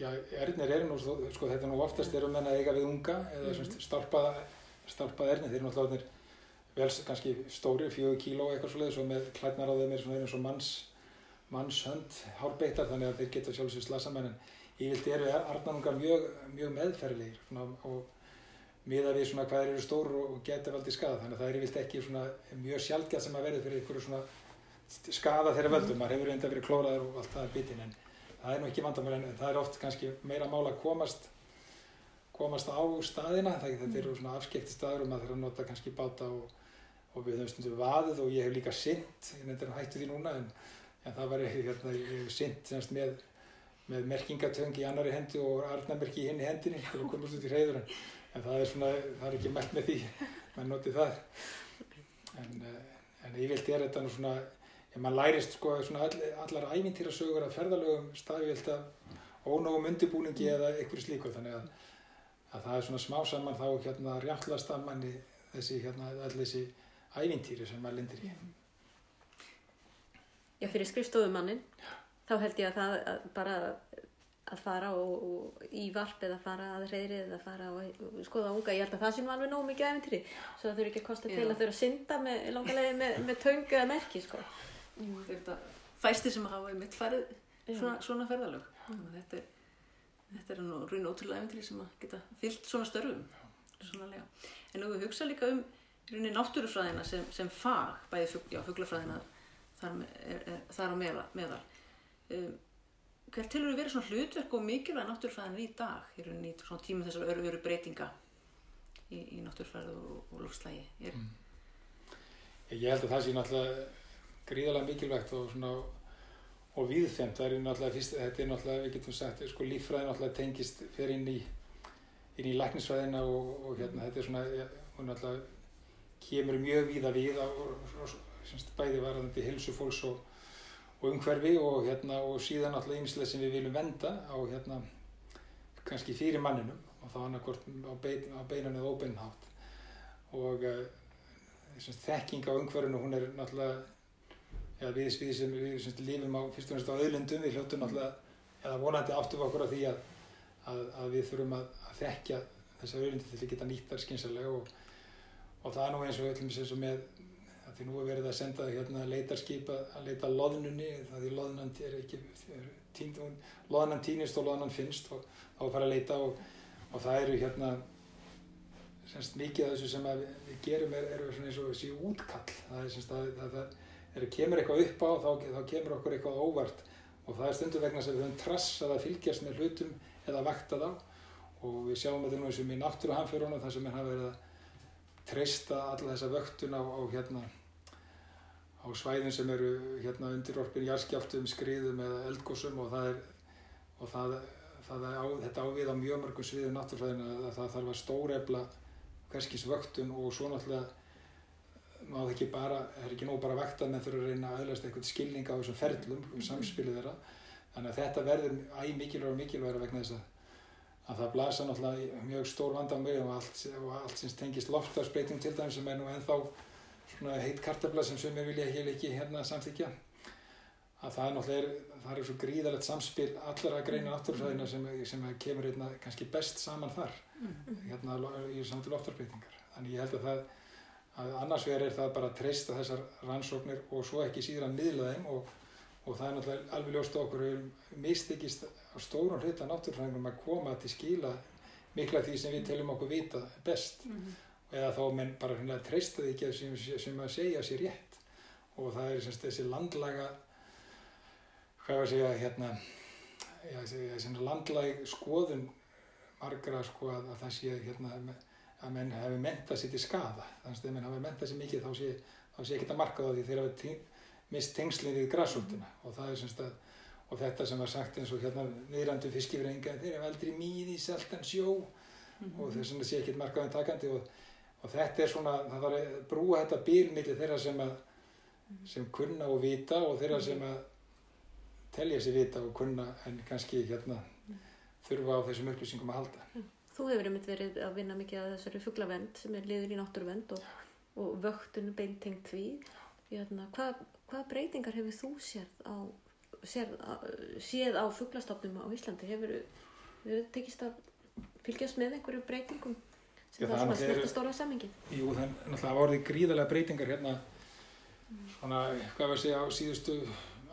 S3: Já, ernir eru nú, sko þetta nú oftast eru menna eiga við unga eða mm. stálpaða stálpað erni, þeir eru náttúrulega vel kannski stóri, fjögur kíló eitthvað svolítið, svo með klædnar á þeim er svona eins og manns, mannshönd hálbeittar þannig að þeir geta sjálfsög en yfirlt eru arnanungar mjög, mjög meðferðilegir svona, og miða við svona hvað eru stór og geta valdið skada þannig að það er yfirlt ekki svona mjög sjálfgjað sem að verði fyrir einhverju svona skada þeirra völdum, maður hefur reynda verið klóraður og allt það er bitin en það er nú ekki vandamál en það er oft kannski meira mál að komast komast á staðina, þetta eru svona afskekti staður og maður þarf að nota kannski báta og, og við höfum stundu vaðið og ég hef líka synt, ég nefndir hættu því núna en, en það var hérna, ég hef synt semst með, merkingatöng í annari hendi og arnamerki í henni hendinni til að komast út í hreyður en, það er svona, það er ekki mætt með því, maður notið það. En, eh, en yfirlt er þetta nú svona, ef maður lærist sko svona all, allar ævintýrasögur að ferðalögum staðvilt af ónógum undirbúningi eða einhverju slíku. Þannig að að það er svona smá saman þá hérna rjallast að manni þessi hérna allir þessi ævintýri sem maður lindir í.
S1: Já, fyrir skrifstofumannin þá held ég að það að bara að fara og, og í varp eða fara að reyri eða fara og, skoða unga, ég held að það sé nú alveg nóg mikið ævintýri, svo það þurfi ekki að kosta til að þurfa að synda með langarlega með, með töngu eða merki, sko.
S2: Þetta fæstir sem hafa mitt farið svona, svona ferðalög, þetta þetta er nú raun og ótrúlega eventri sem að geta fyllt svona störfum. Svona en þú hugsa líka um raunin náttúrufræðina sem, sem fag bæði fugg, fugglafræðina þar, er, er, þar á meðal. Um, hvert til eru verið svona hlutverk og mikilvæg náttúrufræðina í dag? Í raunin í svona tímum þessar öru, öru breytinga í, í náttúrufræðu og, og lofslægi mm.
S3: Ég held að það sé náttúrulega gríðalega mikilvægt og svona og viðfemt, það er náttúrulega fyrst, þetta er náttúrulega, við getum sagt, sko líffræði náttúrulega tengist fyrir inn í inn í læknisfræðina og, og hérna þetta er svona, hún náttúrulega kemur mjög víða við á semst, bæði varðandi hilsufólks og, og umhverfi og hérna og síðan náttúrulega einslega sem við viljum venda á hérna kannski fyrir manninum og þá annarkort á, bein, á beinan eða óbeinhátt og uh, þekking á umhverfinu hún er náttúrulega eða við, við sem við sem lífum á fyrst og næst á auðlendum við hljóttum náttúrulega eða vonandi áttum okkur á því að, að, að við þurfum að, að þekkja þessar auðlendi til að geta nýtt þar skynsalega og, og það er nú eins og sem svo með því nú er verið að senda hérna leitarskip að leita loðnunni það því loðnan er ekki tínd, loðnan týnist og loðnan finnst og þá fara að leita og, og það eru hérna semst mikið af þessu sem við, við gerum er, er svona eins og þessi útkall. Það er semst að það þegar kemur eitthvað upp á þá, þá kemur okkur eitthvað óvart. Og það er stundum vegna sem við höfum trassað að fylgjast með hlutum eða vakta þá og við sjáum þetta nú eins og í náttúruhanfjörunum þar sem verið að treysta alla þessa vöktun á, á, hérna, á svæðin sem eru hérna, undirorpin jarskjáltum, skriðum eða eldgósum og það er og það, það á, þetta ávið á mjög mörgum sviðum náttúrfræðina að það þarf að stórefla hverskis vöktun og svo náttúrulega má það ekki bara, það er ekki nóg bara vakt að menn þurfa að reyna að aðlast eitthvað skilning á þessum ferlum, samspilið þeirra. Þannig að þetta verður æg mikilvægur og mikilvægur vegna þess að, að það blasa náttúrulega mjög stór vandamög og allt, og allt sem tengist loftarsbreyting til dæmis sem er nú ennþá svona heitt kartabla sem sömur vilja hér ekki hérna samþykja að það er náttúrulega, það er svo gríðalegt samspil allra greina náttúrfræðina sem, sem kemur hérna kannski best saman þar. Hérna í samtil loftarsbreytingar þannig ég held að það að annars vegar er það bara að treysta þessar rannsóknir og svo ekki síðan að miðla þeim og, og það er náttúrulega alveg ljóst okkur mistekist á stórun hluta náttúrfræðingum að koma til skila mikla því sem við teljum okkur vita best. Mm. -hmm. Eða þá menn bara að treysta því ekki sem, sem að segja sér rétt. Og það er semst þessi landlaga hvað var að segja hérna já, þessi landlæg skoðun margra sko að, að það sé hérna að menn hefur mentað sér til skada þannig að menn hefur mentað sér mikið þá sé, sé ekki að marka það því þeir hafa mist tengsli við græsúltuna og það er semst að og þetta sem var sagt eins og hérna niðrandu fiskifræðinga þeir eru aldrei mýði seltan sjó. Mm -hmm. og þess vegna sé ekki markaðan takandi og, og þetta er svona það var að brúa þetta bílmiðli þeirra sem að sem kunna og vita og þeirra sem að telja sér vita og kunna en kannski hérna þurfa á þessum upplýsingum að halda.
S1: Þú hefur einmitt verið að vinna mikið að þessari fugglavend sem er liður í náttúruvend og, og vöktun beintengt því. Hérna, hvað, hvað breytingar hefur þú séð á, séð á, séð á fugglastofnum á Íslandi? Hefur þið tekist að fylgjast með einhverju breytingum sem það svona snerta stóra samingi?
S3: Jú, það er náttúrulega orðið gríðarlega breytingar hérna svona, hvað var að segja, á síðustu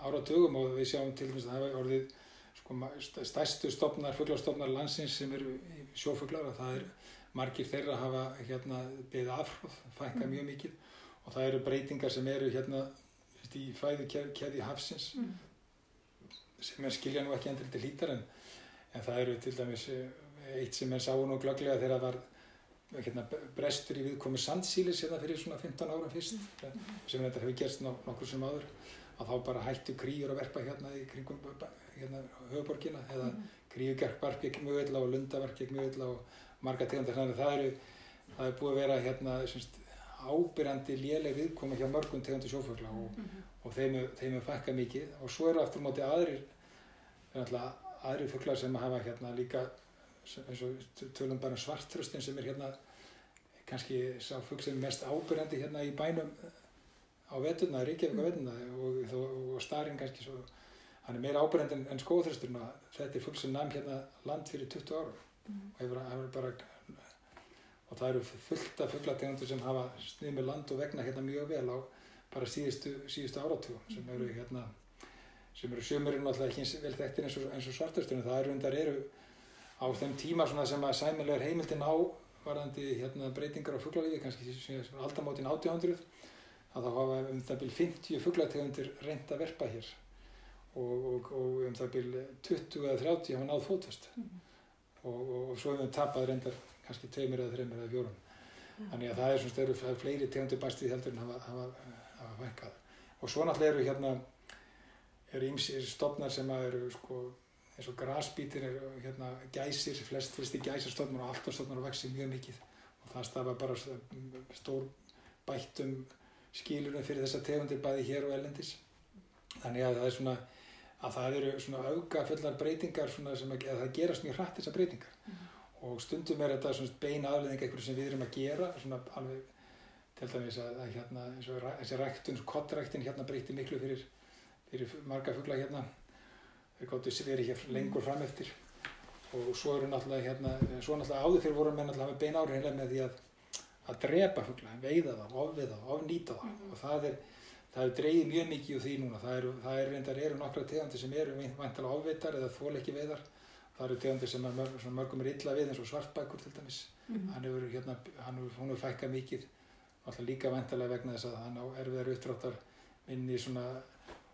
S3: áratugum og við sjáum til dæmis að það hefur orðið sko, stærstu stofnar, fugglastofnar landsins sem eru sjófuglar og það er margir þeirra að hafa hérna beðið afhróð, fækka mm. mjög mikið og það eru breytingar sem eru hérna í fæðu keði hafsins mm. sem er skilja nú ekki endur til hítar en, en það eru til dæmis eh, eitt sem er sá nú glögglega þegar það var hérna, brestur í viðkomi sandsílis hérna fyrir svona 15 ára fyrst mm. sem þetta hefur gerst nokkur sem áður að þá bara hættu kríur að verpa hérna í kringum hérna höfuborgina eða mm. kríugarp var ekki mjög illa og lunda var ekki mjög illa og marga tegundar þannig að það eru það er búið að vera hérna semst, ábyrjandi léleg viðkoma hjá mörgum tegundu sjófugla og, mm -hmm. og þeim, þeim er fækka mikið og svo eru aftur móti aðrir aðrir fuglar sem hafa hérna líka eins og tölum bara um svartröstin sem er hérna kannski sá fugg sem er mest ábyrjandi hérna í bænum á veturna, Ríkjavík á veturna og, og, og starinn kannski svo hann er meira ábyrgend en, en skóðþristurinn að þetta er fugg sem namn hérna land fyrir 20 ára mm. og hefur, hefur bara og það eru fullt af fugglategundur sem hafa snið með land og vegna hérna mjög vel á bara síðustu, síðustu áratugum sem eru hérna sem eru sömurinn alltaf ekki vel þekktir eins og, og svartursturinn það eru undar eru á þeim tíma sem að sæmilegur heimildin á varðandi hérna, breytingar á fugglalífi kannski aldamótin 1800 að þá hafa um það byrj 50 fugglategundir reynd að verpa hér og, og, og um það byrj 20 eða 30 hafa náð fótast mm -hmm. og, og svo hefur við tapað reyndar kannski tveimir eða þreimir eða fjórum mm. þannig að það er svona störu er fleiri tegundir bæstið heldur en hafa, hafa, hafa vekkað og svo náttúrulega eru hérna eru ímsir stofnar sem eru sko eins og grasbítir eru hérna gæsir, flest fyrsti gæsarstofnar og alltafstofnar vexir mjög mikið. Og það stafa bara stór bættum skilurinn fyrir þessa tegundir bæði hér og ellendis þannig að það er svona að það eru svona auka fullar breytingar svona sem að, að það gerast mjög hrætt þessar breytingar. Mm. -hmm. og stundum er þetta svona beina afleðing eitthvað sem við erum að gera svona alveg til dæmis að, að hérna þessi ræktun, kottræktin hérna breyti miklu fyrir, fyrir marga fuggla hérna þeir gáttu verið hér lengur fram eftir. Og svo eru náttúrulega hérna svo náttúrulega áður fyrir vorum við náttúrulega með beina ári með því að að drepa fuggla, veiða það, ofviða, ofnýta það mm. og það er, það er dreigið mjög mikið úr því núna, það eru, það er reyndar eru nokkra tegandir sem eru vantilega ofveitar eða þól ekki veiðar, það eru tegandir sem mörg, mörgum er illa við eins og svartbækur til dæmis, mm. hann hefur hérna, hann hefur, hún hefur fækkað mikið, alltaf líka vantilega vegna þess að hann á erfiðar uppdráttar inn í svona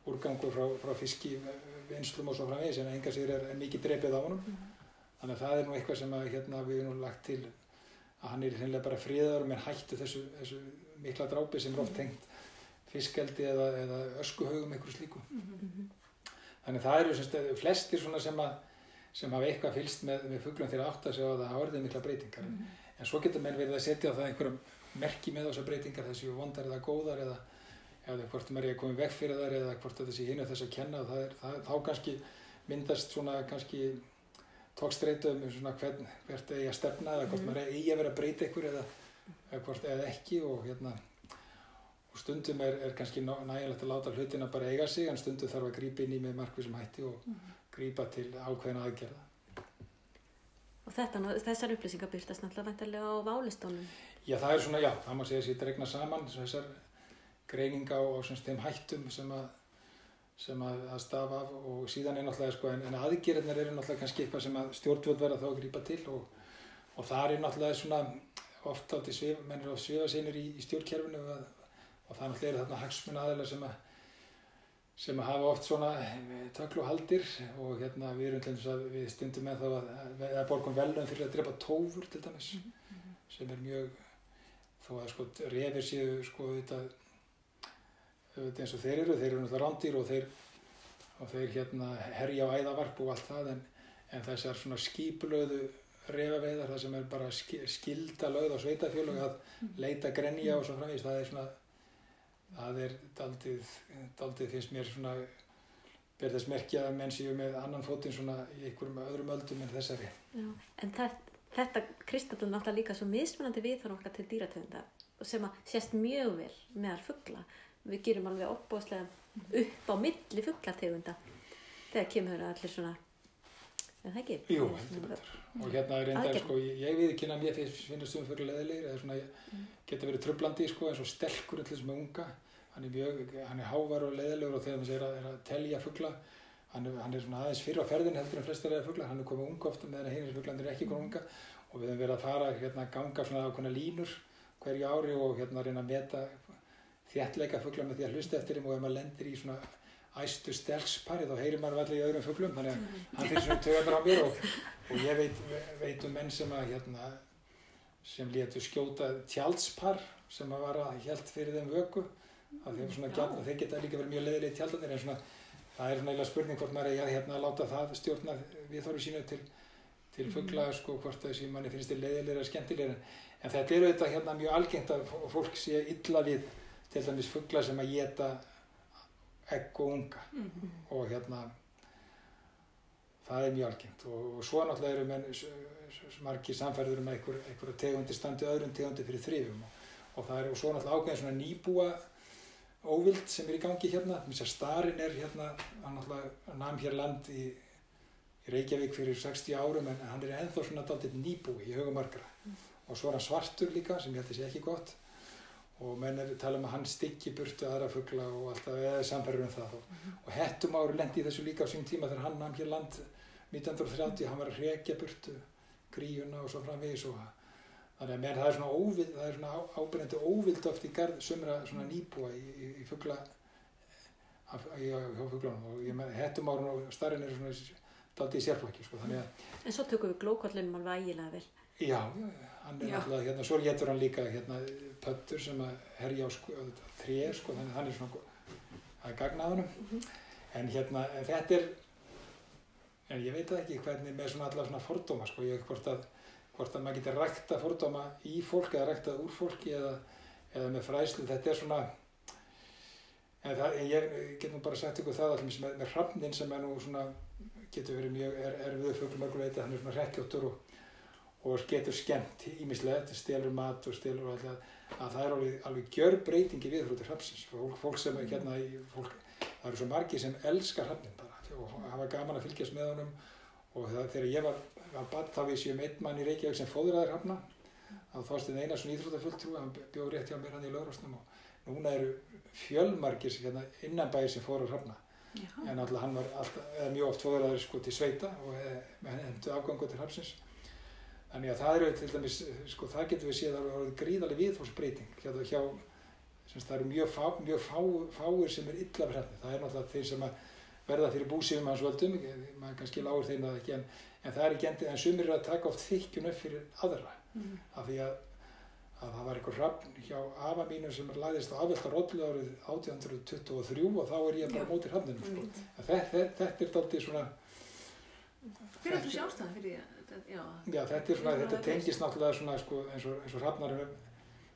S3: úrgangur frá, frá fiski, vinslum og svo framvegis en enga sér er, mikið drepið á honum, mm. þannig að það er nú eitthvað sem að, hérna, við erum lagt til að hann er hreinlega bara og mér hættu þessu, þessu mikla drápi sem er oft tengt fiskeldi eða, eða öskuhaugum eitthvað slíku. -hmm. Þannig það eru semst, flestir sem, að, sem hafa eitthvað fylst með, með fugglum þegar átt að segja að það hafa orðið mikla breytingar. Mm -hmm. En svo getur menn verið að setja á það einhverjum merki með þessar breytingar, þessi vondar eða góðar eða, eða hvort maður er að koma veg fyrir þar eða hvort þessi hinn er þess að kenna það er, það, þá kannski myndast svona kannski tókstreitu um svona hvern, hvert eigi að stefna eða hvort
S1: Mhm.
S3: maður eigi að vera að breyta ykkur eða, eða hvort eða ekki og hérna og stundum er, er kannski nægilegt að láta hlutina bara eiga sig en stundum þarf að grípa inn í með markvísum hætti og grípa til ákveðina aðgerða.
S1: Og þetta, þessar upplýsingar byrtast náttúrulega vantarlega á válistónum.
S3: Já, það er svona, já, það má segja sér dregna saman þessar greininga á, á semst, þeim hættum sem að sem að, að stafa af. Og síðan er náttúrulega sko, en, en aðgerðinir eru náttúrulega kannski eitthvað sem að stjórnvöld verða þá að grípa til. Og, og það er náttúrulega svona oft átti svif, menn er á svifa sinir í, í stjórnkerfinu og, og það náttúrulega eru þarna hagsmun aðeila sem að sem að hafa oft svona töklu og haldir. Og hérna við erum til þess að við stundum með þá að, að, borgum velum fyrir að drepa tófur til dæmis sem er mjög þó að sko refir séu sko auðvitað eins og þeir eru, þeir eru náttúrulega rándýr og þeir, og þeir hérna herja á æðavarp og allt það en, en þessar svona skípulöðu refaveiðar það sem er bara ski- skylda lögð á sveitafjölug að leita grenja og svo framvís það er svona það er daldið, daldið finnst mér svona ber þess merkja að menn séu með annan fótinn svona í einhverjum öðrum öldum en þessari
S1: Já. En þetta, þetta kristallum náttúrulega líka svo mismunandi viðhorf okkar til dýrategunda og sem að sést mjög vel meðal fugla. Við gerum alveg opbóðslega upp á milli fuglategunda þegar kemur allir svona, er það ekki?
S3: Jú, heldur betur. Og hérna er reyndar, sko, ég, viðkynna að mér finnst um fyrir leðilegir, eða svona,
S1: Mm.
S3: geta verið trublandi, sko, eins og stelkur allir sem er unga. Hann er mjög, hann er hávar og leðilegur og þegar maður er að, er að telja fugla, hann er, hann er svona aðeins fyrr á ferðin heldur en flestir eða fugla, hann er komið unga ofta meðan hinn er ekki komið unga og við höfum verið að fara, hérna, ganga svona ákveðna línur hverju ári og hérna reyna að meta þéttleika fugla með því að hlusta eftir þeim og ef maður lendir í svona æstu stelkspari þá heyrir maður allir í öðrum fuglum þannig að hann fyrir svona töðar á mér og, og ég veit, veit um menn sem að hérna, sem létu skjóta tjaldspar sem að vara hjælt fyrir þeim vöku. Að þeir geta líka verið mjög leðilega tjaldanir en svona það er svona eiginlega spurning hvort maður er að hérna, láta það stjórna viðþóru sínu til, til fugla sko hvort þessi manni finnst þið leðilega skemmtilega en þetta er auðvitað hérna mjög algengt að fó- fólk sé illa við til dæmis fugla sem að geta egg og unga. Og hérna það er mjög algengt. Og, og svo náttúrulega eru menn margir samfærður um að einhver, einhverja tegundir standi öðrum tegundir fyrir þrifum. Og, og það er og svo náttúrulega ákveðin svona nýbúa óvild sem er í gangi hérna. Þess að starinn er hérna hann náttúrulega nam hér land í, í Reykjavík fyrir 60 árum en hann er ennþá svona daldið nýbúi í hugum margra. Og svo er hann svartur líka sem ég held að sé ekki gott og menn er tala um að hann styggi burtu aðra fugla og alltaf eða samfærður um það og, og hettum ári lendi í þessu líka á sín tíma þegar hann nam hér land 1930, hann var að hrekja burtu gríuna og svo framvegis og þannig að menn það er svona óvild, það er svona ábyrjandi óvild oft í garð sumra svona nýbúa í, í, í í, hjá fuglunum. Og ég með hettum árun og starinn eru svona daldið í sérflokki sko, þannig að
S1: En svo tökum við glókollinum alveg ægilega vel.
S3: Já, já, hann er náttúrulega, hérna, svo getur hann líka hérna, pöttur sem að herja á sko, tré, sko, þannig að hann er svona, gó- það er gagnaðunum. En hérna, en þetta er, en ég veit ekki hvernig með svona allar svona fordóma, sko, ég hvort að, hvort að maður getur rækta fordóma í fólk eða rækta úr fólki eða, eða með fræslu, þetta er svona, en, það, en ég get nú bara sagt ykkur það allir með, með hrafnin sem er nú svona, getur verið mjög er, erfiðu fugl mörguleiti, hann er svona hrekkjóttur og og getur skemmt ímislegt, stelur mat og stelur og alltaf, að það er alveg, alveg gjör breytingi við hrúti hrafnsins. Fólk, fólk sem er hérna, í, fólk, það eru svo margir sem elskar hrafnin bara og hafa gaman að fylgjast með honum og það, þegar ég var, var badd þá vissi ég um einn mann í Reykjavík sem fóðraði hrafna að Þorstein Einarsson íþróttafulltrú, hann bjóð rétt hjá mér hann í laurásnum og núna eru fjölmargir hérna, innanbæir sem fóður hrafna
S2: Já.
S3: en alltaf hann var alltaf, mjög oft fóðraður sko til sveita og hendu afgangu til hrafnsins Þannig að það eru til dæmis, sko það getur við séð að það eru gríðarlega viðhórsbreyting hjá, hjá semst, það eru mjög, fá, mjög fá, fáir sem er illa fyrir henni. Það er náttúrulega þeir sem að verða fyrir búsífum hans völdum, maður kannski lágur þeim það ekki, en, en það er ekki endið, en sumir eru að taka oft þykjun upp fyrir aðra.
S2: Mm.
S3: Af því að, að það var einhver hrafn hjá afa mínu sem lagðist á afvelta rollu árið 1823 og þá er ég bara mótið hrafninu. Sko. En Þetta, þetta er daldið svona,
S2: er þú sjálfstæðan fyrir því? Já,
S3: Já, þetta er svona, þetta tengist náttúrulega svona, sko, eins og, og hrafnar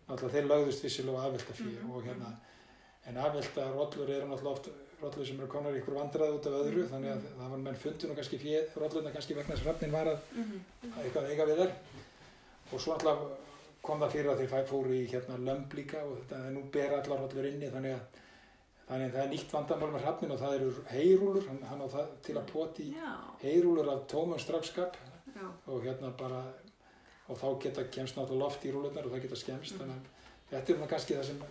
S3: náttúrulega þeir lögðust vissilega á afvelta fyrir
S2: Mhm,
S3: og hérna, en afvelta rollur eru náttúrulega oft rollur sem eru komnar í ykkur vandrað út af öðru
S2: Mhm,
S3: þannig að það var menn fundin og kannski fyrir rollurna kannski vegna þess að hrafnin var að
S2: Mhm.
S3: að eitthvað eiga við þær. Og svo alltaf kom það fyrir að þeir fóru í hérna lömb líka og þetta en nú ber allar rollur inni þannig að þannig að það er nýtt vandamál með hrafnin og það eru heyrúlur, hann, hann á það til að poti heyrúlur af tómum strákskap
S2: já.
S3: og hérna bara og þá geta kemst náttúrulega loft í rúlurnar og það geta skemst þannig að þetta er kannski það sem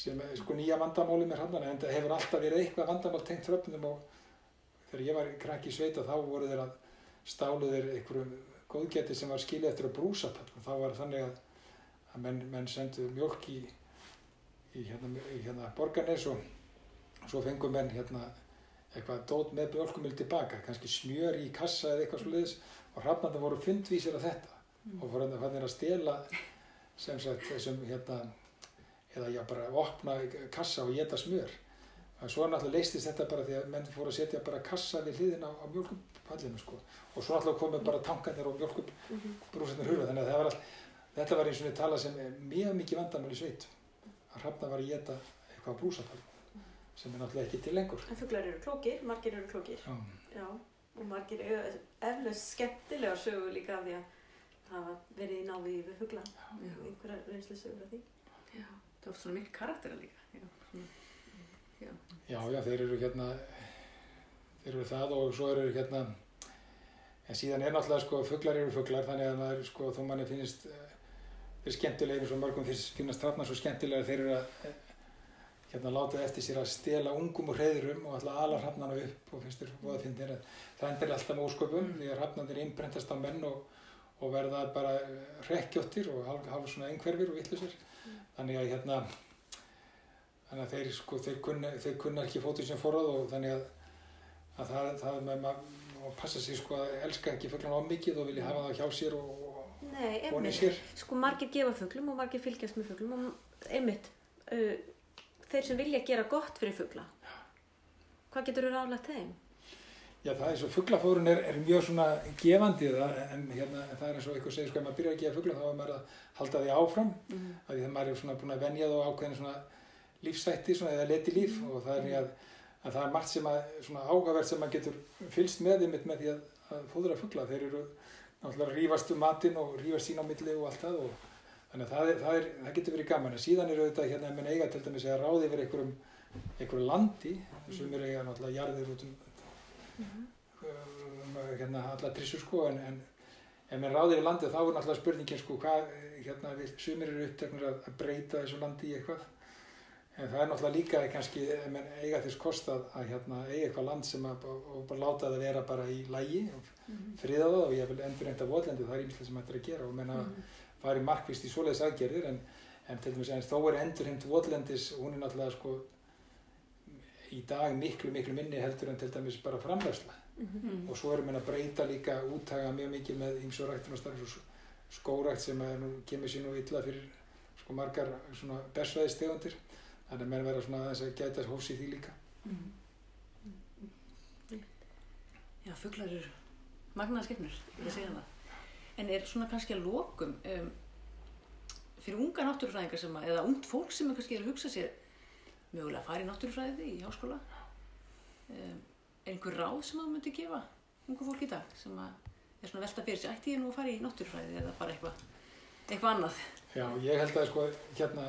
S3: sem sko nýja vandamáli með hrafnana en það hefur alltaf verið eitthvað vandamál tengt hröfnum og þegar ég var krakki í sveita þá voru þeir að stálu þeir einhverjum góðgæti sem var skilið eftir að brúsa og þá var þannig að, að menn, menn sendu mjölk í, í hérna, í hérna borgarnes og svo fengum menn hérna eitthvað dót með mjölkumil tilbaka kannski smjör í kassa eða eitthvað svo og hrafnarnir voru fyndvísir af þetta. Og voru hann að stela sem sagt þessum hérna eða já bara opna kassa og geta smjör. En svo náttúrulega leistist þetta bara því að menn fóru að setja bara kassa við hliðina á, á mjölkupallinu sko. Og svo náttúrulega komið bara tankarnir og mjölkubrúsarnir hurfa þannig að það var all, þetta var eins og við tala sem er mjög mikið vandamál í sveit. Að hrafna var að geta eitthvað á brúsapall sem er náttúrulega ekki til lengur
S1: En fuglar eru klókir, margir eru klókir.
S3: já,
S1: Já, og margir eru eflaust skemmtilega sögur líka af því að hafa verið í návíði við fugla.
S2: Já.
S1: Einhverja reynslu sögur af því.
S2: Já, það var svona mikið karaktera líka. Já, svona.
S3: já, já, þeir eru hérna þeir eru það og svo eru hérna en síðan er náttúrulega sko fuglar eru fuglar þannig að maður sko þó manni finnst eh, þeir skemmtilegir eins og mörgum finnst finnast þarna svo skemmtilega þeir eru að hérna láta eftir sér að stela ungum og hreðurum og alltaf ala hrafnana upp og finnst þeir voða finnir að það endur alltaf með ósköpum því að hrafnanir innbrentast á menn og, og verða bara rekkjóttir og hálf svona einhverfir og vittlusir þannig að hérna þannig að þeir sko þeir kunna, þeir kunna ekki fótið sem forrað og þannig að, að það, það með maður passa sig sko að elska ekki fugglan á mikið og vilja hafa það hjá sér og, og
S1: Nei,
S3: voni
S1: einmitt.
S3: sér.
S1: Sko margir gefa fuglum og margir fylgjast með fuglum og einmitt, uh, þeir sem vilja gera gott fyrir fugla. Hvað getur þú ráðlegt þeim?
S3: Já, það er svo, fugglafórun er, er mjög svona gefandi það, en hérna, það er eins og eitthvað segir, sko, ef maður byrjar að gefa fuggla þá er maður að halda því áfram,
S2: Mhm.
S3: af því að maður er svona búin að venja þá ákveðin svona lífsætti, svona, eða leti líf og það er því að, að það er margt sem að, svona ágavert sem maður getur fylst með þeim með því að, að fóðra fuggla, þeir eru náttúrulega að rífast um matinn og rífast sín á milli og allt það og þannig að það, er, það, er, það getur verið gaman, en síðan eru þetta hérna, menn eiga til dæmis að ráði yfir einhverjum, einhverjum landi, sem eru eiga náttúrulega jarðir út um, um hérna, alla trissur sko. En, en ef mér ráðir í landið þá er náttúrulega spurningin sko hvað hérna, við, sumir eru uppteknir að, að breyta þessu landi í eitthvað. En það er náttúrulega líka kannski ef menn eiga þess kost að, að hérna, eiga eitthvað land sem að og, og bara láta það vera bara í lægi og friða það og ég vil endur reynda votlendi það er ímslega sem hægt er að gera. Og menna
S2: Mhm.
S3: Farið markvist í svoleiðis aðgerðir en, en til dæmis en þó er endurheimt votlendis hún er náttúrulega sko í dag miklu miklu minni heldur en til dæmis bara framræsla
S2: Mhm.
S3: og svo erum við að breyta líka úttaga mjög mikið með ræktunastarf og skórækt sem að nú kemur sér nú illa fyrir sko margar svona bersvæðistegundir þannig að menn vera svona aðeins að gæta hófs í því líka
S2: Mhm. Já, fuglar eru magnaða skepnur, ég segja það. En er svona kannski að lokum um, fyrir unga náttúrufræðingar sem að, eða ungt fólk sem kannski er að hugsa sér mögulega að fara í náttúrufræði í háskóla um, er einhver ráð sem það myndi gefa ungu fólk í dag sem að er svona að velta fyrir sig, ætti ég nú að fara í náttúrufræði eða bara eitthvað eitthvað annað.
S3: Já, ég held að sko hérna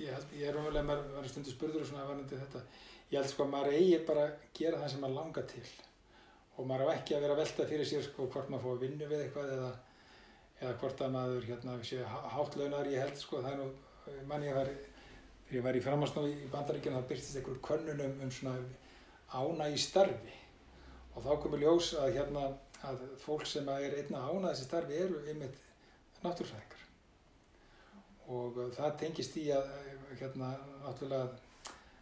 S3: ég, held, ég er umverulega maður var stundu spurður og svona varandi þetta ég held sko að maður eigi bara að gera það sem maður langar til og maður á ekki að vera að velta fyrir sér sko hvort maður fór að vinna við eitthvað eða, eða hvort að maður hérna sé hátt launar ég held sko það er nú mann ég var þegar ég var í framhansnáð í bandaríkjana þá byrstist einhver könnunum um svona ána í starfi. Og þá komur ljós að hérna að fólk sem er einna ána þessi starfi eru einmitt náttúrfræðingar og það tengist í að hérna náttúrulega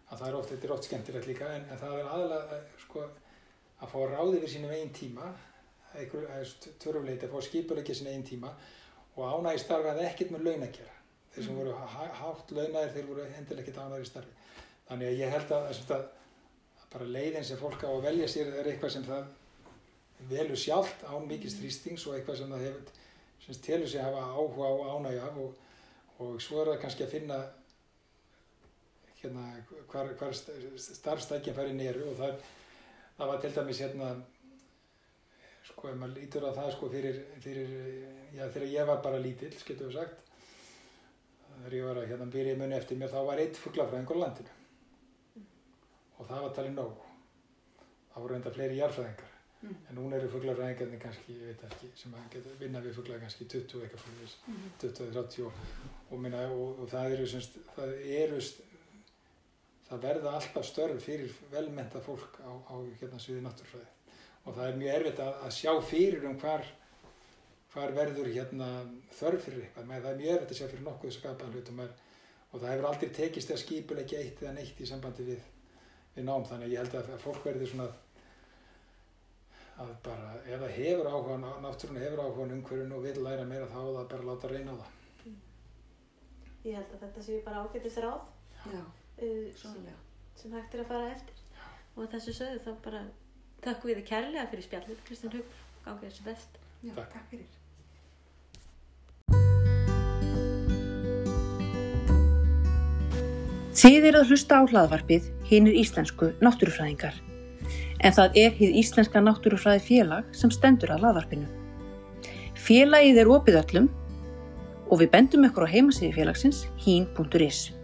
S3: að það er oft, þetta er oft skemmtilegt líka en, en það er aðalega uh, sko að fá ráði við sínum einn tíma einhver törfleiti að fá skipulegja sín einn tíma og ánægi starfi að ekkert með laun að gera þeir sem voru há- hátt launaðir þeir voru endilega ekkert ánægir starfi. Þannig að ég held að, að, að bara leiðin sem fólk á að velja sér er eitthvað sem það velur sjálft án mikið þrýstings og eitthvað sem það hefur sem telur sig hafa áhuga á ánægja af og, og svo er það kannski að finna hérna hvar, hvar starfstækinn færin eru og það, það var til dæmis hérna sko ef maður lítur á það sko fyrir, fyrir já þegar ég var bara lítill getur við sagt þegar ég var að hérna byrja í munni eftir mér þá var eitt fugglafræðingur á landinu og það var talið nóg það voru enda fleiri jarfræðingar mm. en núna eru fugglafræðingarnir kannski, ég veit ekki sem að geta vinna við fuggla kannski 20 eitthvað fyrir mm. 20-30 og, og, og, og það eru semst, það eru það verða alltaf störf fyrir velmenta fólk á, á hérna sviði náttúrfræði og það er mjög erfitt að, að sjá fyrir um hvar, hvar verður hérna þörf fyrir eitthvað, það er mjög erfitt að sjá fyrir nokkuð skapaðan hlutum er, og það hefur aldrei tekist að skipulegja eitt eða neitt í sambandi við, við nám. Þannig ég held að, að fólk verður svona að bara ef það hefur áhuga náttúrun hefur áhuga umhverjum og vil læra meira þá það bara láta reyna á það.
S1: Ég held að þetta séu bara ágætist ráð
S2: Já,
S1: uh, sem hægt er að fara eftir. Og þessu sögðu þá bara Takk við þið kærlega fyrir spjallið, Kristján Haugur, gangið þessu best.
S2: Já, takk. takk fyrir. Þið eru að hlusta á hlaðvarpið hinnir íslensku náttúrufræðingar. En það er hið íslenska náttúrufræði félag sem stendur að hlaðvarpinu. Félagið er opið öllum og við bendum ykkur á heimasíði félagsins hín.is.